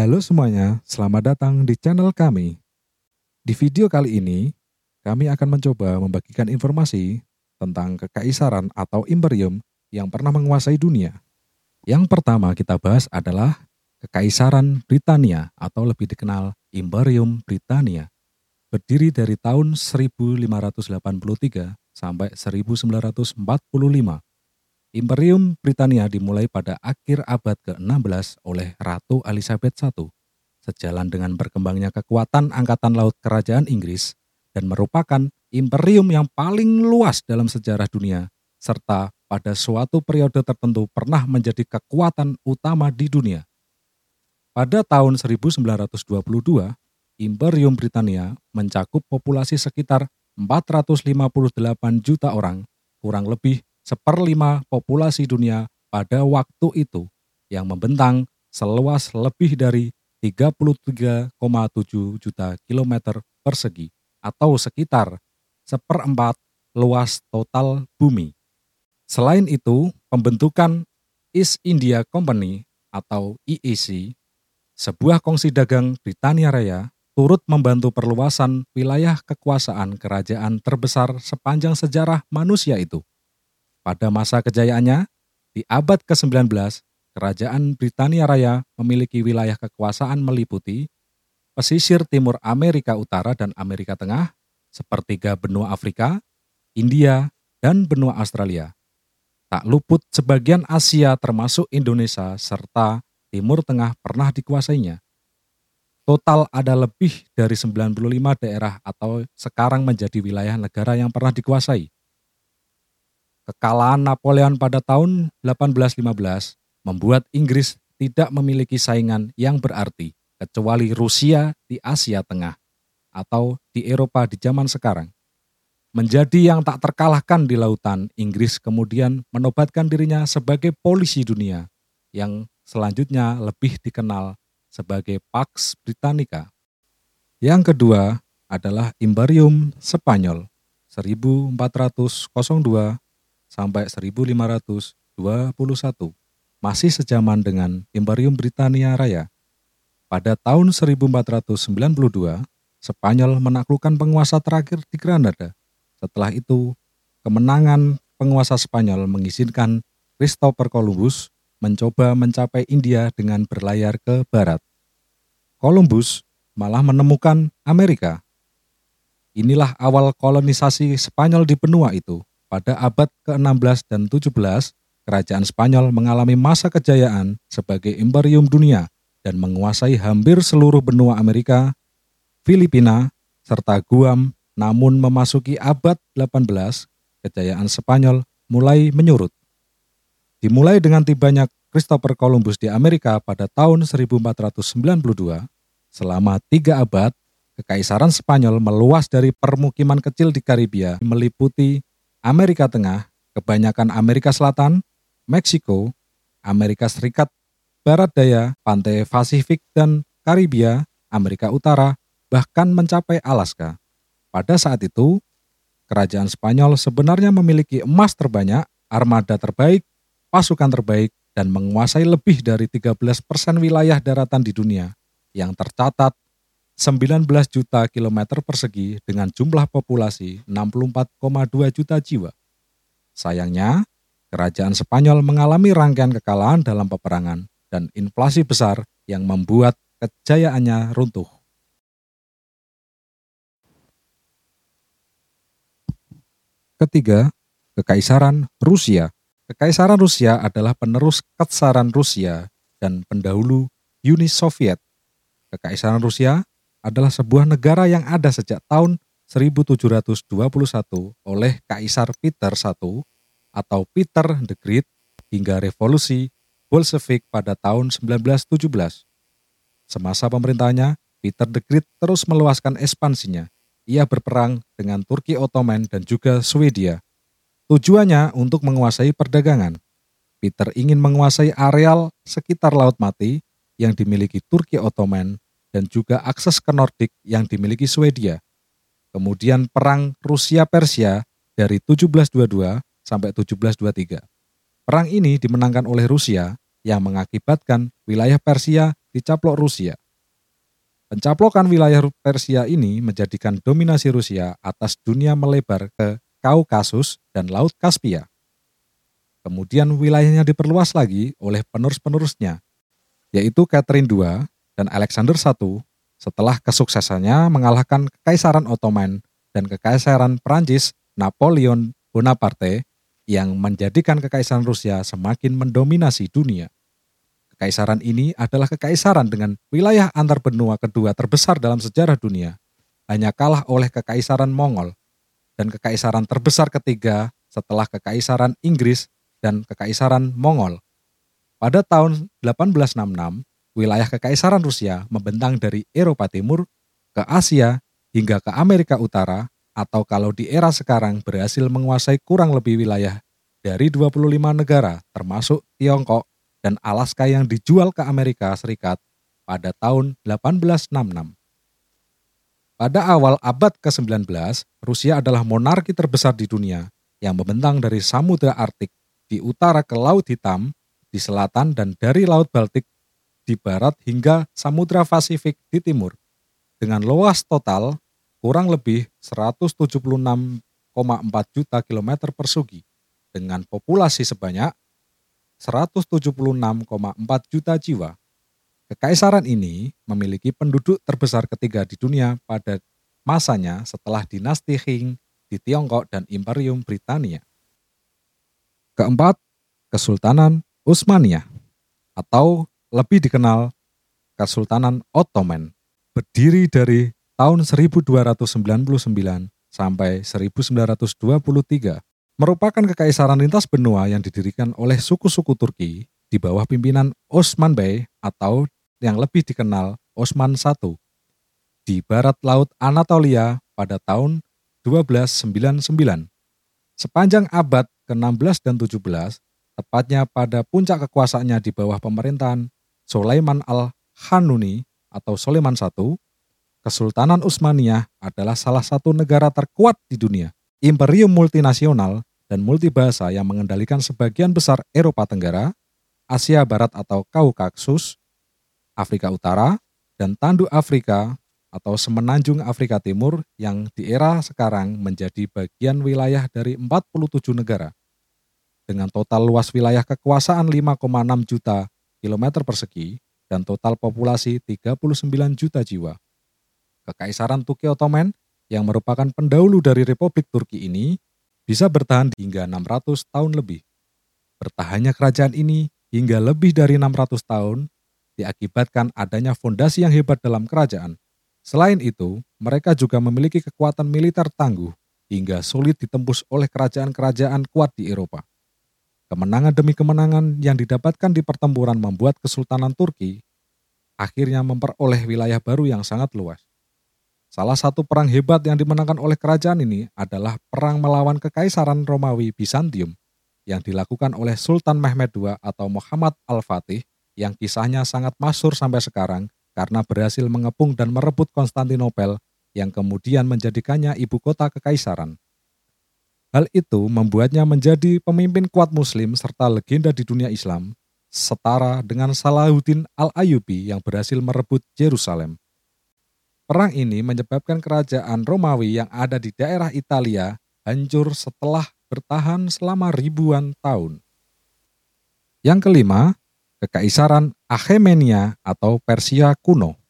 Halo semuanya, selamat datang di channel kami. Di video kali ini, kami akan mencoba membagikan informasi tentang kekaisaran atau imperium yang pernah menguasai dunia. Yang pertama kita bahas adalah Kekaisaran Britania atau lebih dikenal Imperium Britania. Berdiri dari tahun 1583 sampai 1945. Imperium Britania dimulai pada akhir abad ke-16 oleh Ratu Elizabeth I, sejalan dengan berkembangnya kekuatan Angkatan Laut Kerajaan Inggris dan merupakan imperium yang paling luas dalam sejarah dunia, serta pada suatu periode tertentu pernah menjadi kekuatan utama di dunia. Pada tahun 1922, Imperium Britania mencakup populasi sekitar 458 juta orang, kurang lebih seperlima populasi dunia pada waktu itu, yang membentang seluas lebih dari 33,7 juta kilometer persegi atau sekitar seperempat luas total bumi. Selain itu, pembentukan East India Company atau EEC sebuah kongsi dagang Britania Raya turut membantu perluasan wilayah kekuasaan kerajaan terbesar sepanjang sejarah manusia itu. Pada masa kejayaannya, di abad ke-19, kerajaan Britania Raya memiliki wilayah kekuasaan meliputi pesisir timur Amerika Utara dan Amerika Tengah, sepertiga benua Afrika, India, dan benua Australia. Tak luput sebagian Asia termasuk Indonesia serta Timur Tengah pernah dikuasainya. Total ada lebih dari 95 daerah atau sekarang menjadi wilayah negara yang pernah dikuasai. Kekalahan Napoleon pada tahun 1815 membuat Inggris tidak memiliki saingan yang berarti kecuali Rusia di Asia Tengah atau di Eropa di zaman sekarang. Menjadi yang tak terkalahkan di lautan, Inggris kemudian menobatkan dirinya sebagai polisi dunia yang selanjutnya lebih dikenal sebagai Pax Britannica. Yang kedua adalah Imperium Spanyol 1402 sampai 1521 masih sejaman dengan Imperium Britania Raya. Pada tahun 1492, Spanyol menaklukkan penguasa terakhir di Granada. Setelah itu, kemenangan penguasa Spanyol mengizinkan Christopher Columbus mencoba mencapai India dengan berlayar ke barat. Columbus malah menemukan Amerika. Inilah awal kolonisasi Spanyol di benua itu. Pada abad ke-16 dan 17, kerajaan Spanyol mengalami masa kejayaan sebagai imperium dunia dan menguasai hampir seluruh benua Amerika, Filipina, serta Guam, namun memasuki abad 18, kejayaan Spanyol mulai menyurut. Dimulai dengan tibanya Christopher Columbus di Amerika pada tahun 1492, selama tiga abad, Kekaisaran Spanyol meluas dari permukiman kecil di Karibia meliputi Amerika Tengah, kebanyakan Amerika Selatan, Meksiko, Amerika Serikat, Barat Daya, Pantai Pasifik, dan Karibia, Amerika Utara, bahkan mencapai Alaska. Pada saat itu, kerajaan Spanyol sebenarnya memiliki emas terbanyak, armada terbaik, pasukan terbaik, dan menguasai lebih dari 13 persen wilayah daratan di dunia yang tercatat 19 juta kilometer persegi dengan jumlah populasi 64,2 juta jiwa. Sayangnya, kerajaan Spanyol mengalami rangkaian kekalahan dalam peperangan dan inflasi besar yang membuat kejayaannya runtuh. Ketiga, Kekaisaran Rusia Kekaisaran Rusia adalah penerus Ketsaran Rusia dan pendahulu Uni Soviet. Kekaisaran Rusia adalah sebuah negara yang ada sejak tahun 1721 oleh Kaisar Peter I atau Peter the Great hingga revolusi Bolshevik pada tahun 1917. Semasa pemerintahannya, Peter the Great terus meluaskan ekspansinya. Ia berperang dengan Turki Ottoman dan juga Swedia Tujuannya untuk menguasai perdagangan. Peter ingin menguasai areal sekitar Laut Mati yang dimiliki Turki Ottoman dan juga akses ke Nordik yang dimiliki Swedia. Kemudian perang Rusia-Persia dari 1722 sampai 1723. Perang ini dimenangkan oleh Rusia yang mengakibatkan wilayah Persia dicaplok Rusia. Pencaplokan wilayah Persia ini menjadikan dominasi Rusia atas dunia melebar ke Kaukasus dan Laut Kaspia. Kemudian wilayahnya diperluas lagi oleh penerus-penerusnya, yaitu Catherine II dan Alexander I setelah kesuksesannya mengalahkan Kekaisaran Ottoman dan Kekaisaran Prancis Napoleon Bonaparte yang menjadikan Kekaisaran Rusia semakin mendominasi dunia. Kekaisaran ini adalah kekaisaran dengan wilayah antar benua kedua terbesar dalam sejarah dunia, hanya kalah oleh Kekaisaran Mongol dan kekaisaran terbesar ketiga setelah Kekaisaran Inggris dan Kekaisaran Mongol. Pada tahun 1866, wilayah Kekaisaran Rusia membentang dari Eropa Timur ke Asia hingga ke Amerika Utara atau kalau di era sekarang berhasil menguasai kurang lebih wilayah dari 25 negara termasuk Tiongkok dan Alaska yang dijual ke Amerika Serikat pada tahun 1866. Pada awal abad ke-19, Rusia adalah monarki terbesar di dunia yang membentang dari Samudra Arktik di utara ke Laut Hitam di selatan dan dari Laut Baltik di barat hingga Samudra Pasifik di timur. Dengan luas total kurang lebih 176,4 juta kilometer persegi dengan populasi sebanyak 176,4 juta jiwa. Kekaisaran ini memiliki penduduk terbesar ketiga di dunia pada masanya setelah dinasti Qing di Tiongkok dan Imperium Britania. Keempat, Kesultanan Utsmaniyah atau lebih dikenal Kesultanan Ottoman berdiri dari tahun 1299 sampai 1923 merupakan kekaisaran lintas benua yang didirikan oleh suku-suku Turki di bawah pimpinan Osman Bey atau yang lebih dikenal Osman I di barat laut Anatolia pada tahun 1299. Sepanjang abad ke-16 dan 17, tepatnya pada puncak kekuasaannya di bawah pemerintahan Sulaiman al-Hanuni atau Sulaiman I, Kesultanan Utsmaniyah adalah salah satu negara terkuat di dunia. Imperium multinasional dan multibahasa yang mengendalikan sebagian besar Eropa Tenggara, Asia Barat atau Kaukasus, Afrika Utara, dan Tanduk Afrika atau Semenanjung Afrika Timur yang di era sekarang menjadi bagian wilayah dari 47 negara. Dengan total luas wilayah kekuasaan 5,6 juta kilometer persegi dan total populasi 39 juta jiwa. Kekaisaran Turki Ottoman yang merupakan pendahulu dari Republik Turki ini bisa bertahan hingga 600 tahun lebih. Bertahannya kerajaan ini hingga lebih dari 600 tahun diakibatkan adanya fondasi yang hebat dalam kerajaan. Selain itu, mereka juga memiliki kekuatan militer tangguh hingga sulit ditembus oleh kerajaan-kerajaan kuat di Eropa. Kemenangan demi kemenangan yang didapatkan di pertempuran membuat Kesultanan Turki akhirnya memperoleh wilayah baru yang sangat luas. Salah satu perang hebat yang dimenangkan oleh kerajaan ini adalah perang melawan Kekaisaran Romawi Bizantium yang dilakukan oleh Sultan Mehmed II atau Muhammad Al-Fatih yang kisahnya sangat masyur sampai sekarang karena berhasil mengepung dan merebut Konstantinopel yang kemudian menjadikannya ibu kota kekaisaran. Hal itu membuatnya menjadi pemimpin kuat muslim serta legenda di dunia Islam, setara dengan Salahuddin Al-Ayubi yang berhasil merebut Yerusalem. Perang ini menyebabkan kerajaan Romawi yang ada di daerah Italia hancur setelah bertahan selama ribuan tahun. Yang kelima, Kekaisaran Achaemenia atau Persia kuno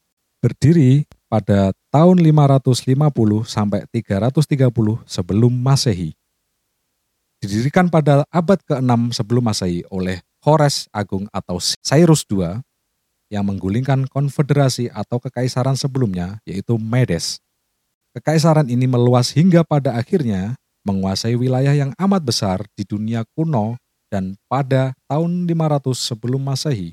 berdiri pada tahun 550 sampai 330 sebelum Masehi. Didirikan pada abad ke-6 sebelum Masehi oleh Hores Agung atau Cyrus II yang menggulingkan konfederasi atau kekaisaran sebelumnya, yaitu Medes. Kekaisaran ini meluas hingga pada akhirnya menguasai wilayah yang amat besar di dunia kuno dan pada tahun 500 sebelum Masehi.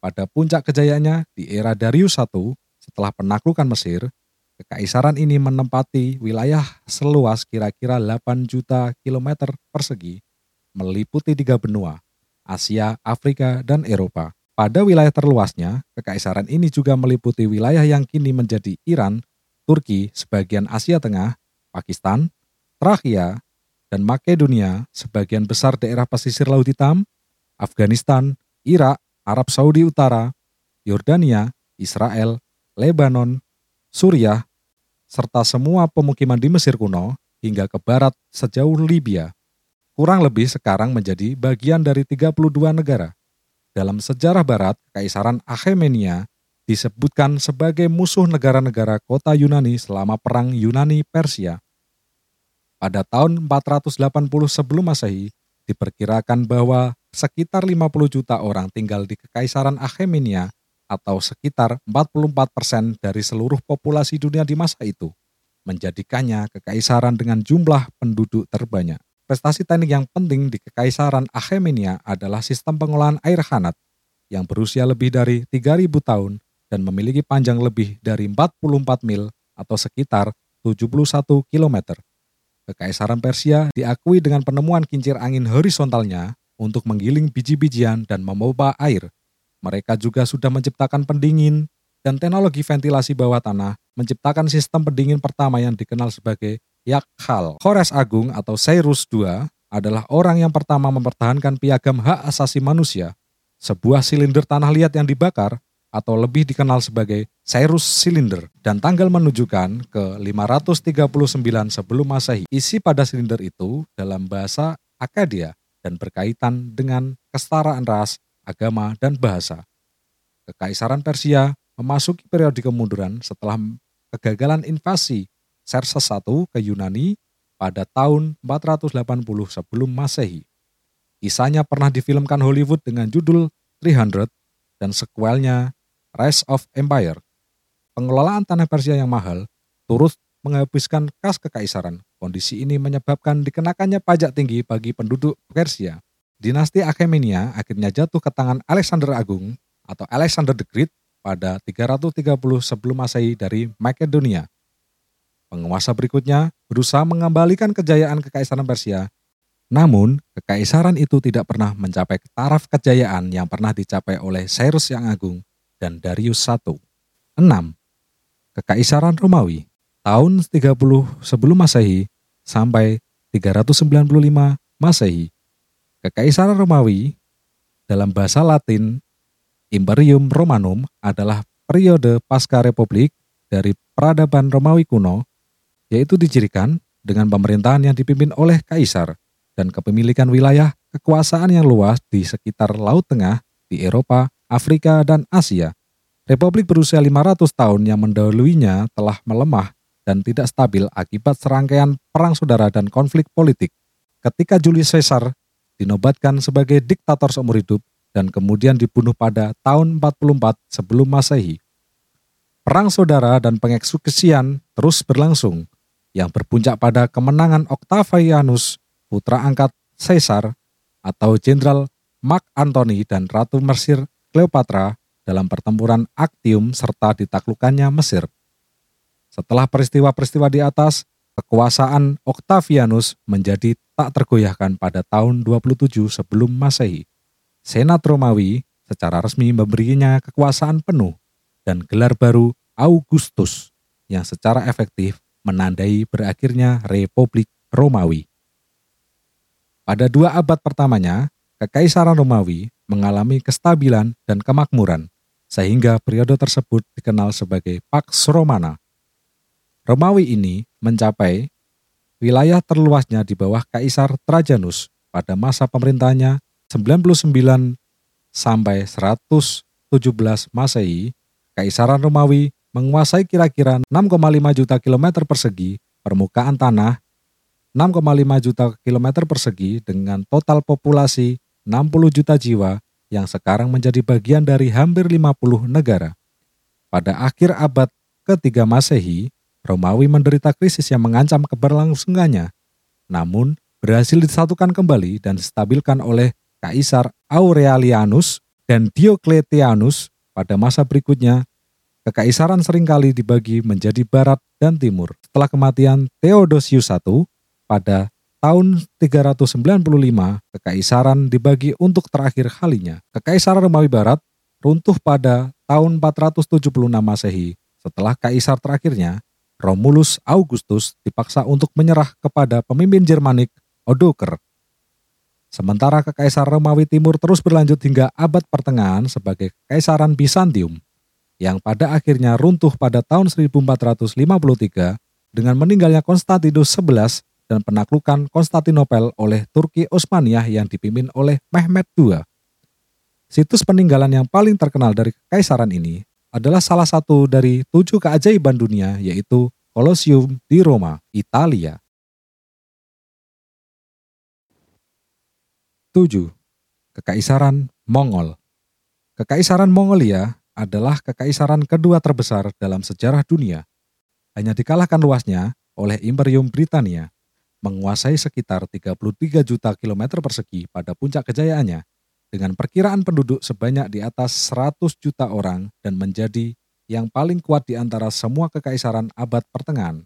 Pada puncak kejayaannya di era Darius I setelah penaklukan Mesir, kekaisaran ini menempati wilayah seluas kira-kira 8 juta kilometer persegi, meliputi tiga benua, Asia, Afrika, dan Eropa. Pada wilayah terluasnya, kekaisaran ini juga meliputi wilayah yang kini menjadi Iran, Turki, sebagian Asia Tengah, Pakistan, Trakia, dan Makedonia, sebagian besar daerah pesisir Laut Hitam, Afghanistan, Irak, Arab Saudi Utara, Yordania, Israel, Lebanon, Suriah, serta semua pemukiman di Mesir kuno hingga ke barat sejauh Libya. Kurang lebih sekarang menjadi bagian dari 32 negara. Dalam sejarah barat, Kekaisaran Achaemenia disebutkan sebagai musuh negara-negara kota Yunani selama Perang Yunani-Persia. Pada tahun 480 sebelum Masehi, diperkirakan bahwa sekitar 50 juta orang tinggal di Kekaisaran Achaemenia atau sekitar 44 persen dari seluruh populasi dunia di masa itu, menjadikannya kekaisaran dengan jumlah penduduk terbanyak. Prestasi teknik yang penting di kekaisaran Achaemenia adalah sistem pengolahan air hangat yang berusia lebih dari 3000 tahun dan memiliki panjang lebih dari 44 mil atau sekitar 71 km. Kekaisaran Persia diakui dengan penemuan kincir angin horizontalnya untuk menggiling biji-bijian dan memompa air mereka juga sudah menciptakan pendingin dan teknologi ventilasi bawah tanah, menciptakan sistem pendingin pertama yang dikenal sebagai Yakhal. Kores Agung atau Cyrus II adalah orang yang pertama mempertahankan piagam hak asasi manusia, sebuah silinder tanah liat yang dibakar atau lebih dikenal sebagai Cyrus Cylinder dan tanggal menunjukkan ke 539 sebelum Masehi. Isi pada silinder itu dalam bahasa Akadia dan berkaitan dengan kesetaraan ras, agama, dan bahasa. Kekaisaran Persia memasuki periode kemunduran setelah kegagalan invasi Xerxes I ke Yunani pada tahun 480 sebelum Masehi. Kisahnya pernah difilmkan Hollywood dengan judul 300 dan sequelnya Rise of Empire. Pengelolaan tanah Persia yang mahal turut menghabiskan kas kekaisaran. Kondisi ini menyebabkan dikenakannya pajak tinggi bagi penduduk Persia. Dinasti Achaemenia akhirnya jatuh ke tangan Alexander Agung atau Alexander the Great pada 330 sebelum Masehi dari Makedonia. Penguasa berikutnya berusaha mengembalikan kejayaan kekaisaran Persia, namun kekaisaran itu tidak pernah mencapai taraf kejayaan yang pernah dicapai oleh Cyrus yang Agung dan Darius I. 6. Kekaisaran Romawi tahun 30 sebelum Masehi sampai 395 Masehi Kekaisaran Romawi dalam bahasa Latin Imperium Romanum adalah periode pasca republik dari peradaban Romawi kuno, yaitu dicirikan dengan pemerintahan yang dipimpin oleh kaisar dan kepemilikan wilayah kekuasaan yang luas di sekitar Laut Tengah, di Eropa, Afrika, dan Asia. Republik berusia 500 tahun yang mendahuluinya telah melemah dan tidak stabil akibat serangkaian perang saudara dan konflik politik. Ketika Julius Caesar dinobatkan sebagai diktator seumur hidup dan kemudian dibunuh pada tahun 44 sebelum Masehi. Perang saudara dan pengeksekusian terus berlangsung yang berpuncak pada kemenangan Octavianus, putra angkat Caesar atau Jenderal Mark Antony dan Ratu Mesir Cleopatra dalam pertempuran Actium serta ditaklukkannya Mesir. Setelah peristiwa-peristiwa di atas, kekuasaan Octavianus menjadi tak tergoyahkan pada tahun 27 sebelum Masehi. Senat Romawi secara resmi memberinya kekuasaan penuh dan gelar baru Augustus yang secara efektif menandai berakhirnya Republik Romawi. Pada dua abad pertamanya, Kekaisaran Romawi mengalami kestabilan dan kemakmuran, sehingga periode tersebut dikenal sebagai Pax Romana Romawi ini mencapai wilayah terluasnya di bawah Kaisar Trajanus pada masa pemerintahannya 99 sampai 117 Masehi, Kaisaran Romawi menguasai kira-kira 6,5 juta kilometer persegi permukaan tanah 6,5 juta kilometer persegi dengan total populasi 60 juta jiwa yang sekarang menjadi bagian dari hampir 50 negara. Pada akhir abad ketiga Masehi, Romawi menderita krisis yang mengancam keberlangsungannya, namun berhasil disatukan kembali dan distabilkan oleh Kaisar Aurelianus dan Diocletianus pada masa berikutnya. Kekaisaran sering kali dibagi menjadi barat dan timur. Setelah kematian Theodosius I pada tahun 395, kekaisaran dibagi untuk terakhir kalinya. Kekaisaran Romawi Barat runtuh pada tahun 476 Masehi setelah kaisar terakhirnya Romulus Augustus dipaksa untuk menyerah kepada pemimpin Jermanik Odoker. Sementara Kekaisaran Romawi Timur terus berlanjut hingga abad pertengahan sebagai Kekaisaran Bizantium yang pada akhirnya runtuh pada tahun 1453 dengan meninggalnya Konstantinus XI dan penaklukan Konstantinopel oleh Turki Utsmaniyah yang dipimpin oleh Mehmed II. Situs peninggalan yang paling terkenal dari kekaisaran ini adalah salah satu dari tujuh keajaiban dunia yaitu Colosseum di Roma, Italia. 7. Kekaisaran Mongol Kekaisaran Mongolia adalah kekaisaran kedua terbesar dalam sejarah dunia. Hanya dikalahkan luasnya oleh Imperium Britania, menguasai sekitar 33 juta kilometer persegi pada puncak kejayaannya, dengan perkiraan penduduk sebanyak di atas 100 juta orang dan menjadi yang paling kuat di antara semua kekaisaran abad pertengahan.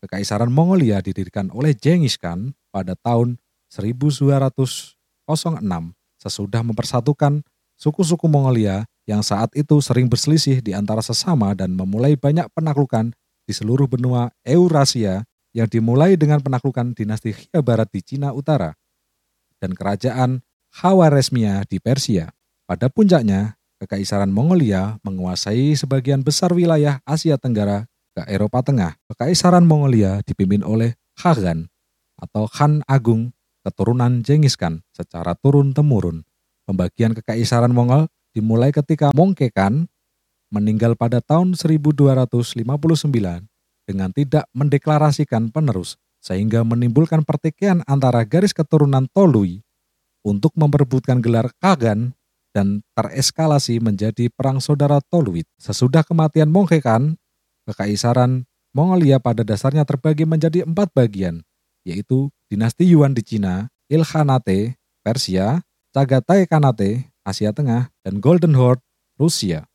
Kekaisaran Mongolia didirikan oleh Genghis Khan pada tahun 1206 sesudah mempersatukan suku-suku Mongolia yang saat itu sering berselisih di antara sesama dan memulai banyak penaklukan di seluruh benua Eurasia yang dimulai dengan penaklukan dinasti Xia Barat di Cina Utara dan kerajaan Khawaresmia di Persia. Pada puncaknya, Kekaisaran Mongolia menguasai sebagian besar wilayah Asia Tenggara ke Eropa Tengah. Kekaisaran Mongolia dipimpin oleh Khagan atau Khan Agung keturunan Genghis Khan secara turun-temurun. Pembagian kekaisaran Mongol dimulai ketika Mongke Khan meninggal pada tahun 1259 dengan tidak mendeklarasikan penerus sehingga menimbulkan pertikaian antara garis keturunan Tolui untuk memperebutkan gelar Kagan dan tereskalasi menjadi perang saudara Toluid. Sesudah kematian Mongke Khan, kekaisaran Mongolia pada dasarnya terbagi menjadi empat bagian, yaitu dinasti Yuan di Cina, Ilkhanate, Persia, Chagatai Khanate, Asia Tengah, dan Golden Horde, Rusia.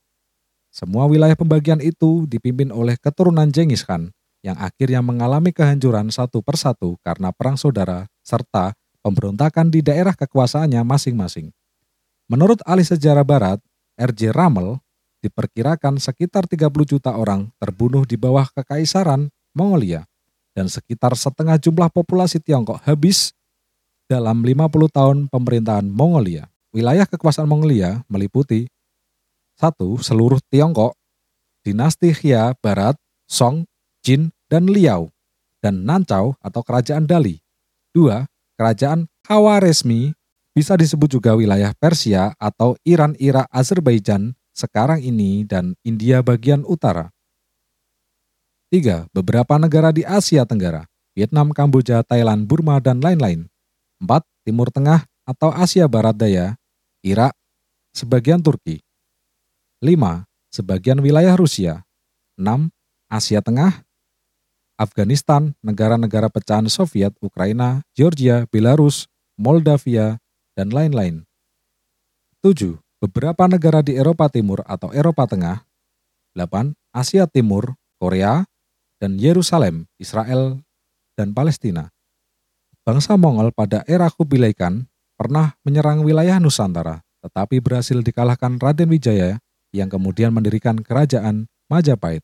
Semua wilayah pembagian itu dipimpin oleh keturunan Genghis Khan yang akhirnya mengalami kehancuran satu persatu karena perang saudara serta pemberontakan di daerah kekuasaannya masing-masing. Menurut ahli sejarah barat, R.J. Ramel, diperkirakan sekitar 30 juta orang terbunuh di bawah kekaisaran Mongolia dan sekitar setengah jumlah populasi Tiongkok habis dalam 50 tahun pemerintahan Mongolia. Wilayah kekuasaan Mongolia meliputi satu Seluruh Tiongkok, dinasti Xia Barat, Song, Jin, dan Liao, dan Nancao atau Kerajaan Dali. Dua Kerajaan Khawaresmi bisa disebut juga wilayah Persia atau Iran, Irak, Azerbaijan sekarang ini dan India bagian utara. Tiga Beberapa negara di Asia Tenggara, Vietnam, Kamboja, Thailand, Burma, dan lain-lain. Empat Timur Tengah atau Asia Barat Daya, Irak, sebagian Turki. 5. Sebagian wilayah Rusia. 6. Asia Tengah, Afghanistan, negara-negara pecahan Soviet, Ukraina, Georgia, Belarus, Moldavia, dan lain-lain. 7. Beberapa negara di Eropa Timur atau Eropa Tengah. 8. Asia Timur, Korea, dan Yerusalem, Israel, dan Palestina. Bangsa Mongol pada era Kubilai Khan pernah menyerang wilayah Nusantara, tetapi berhasil dikalahkan Raden Wijaya yang kemudian mendirikan kerajaan Majapahit.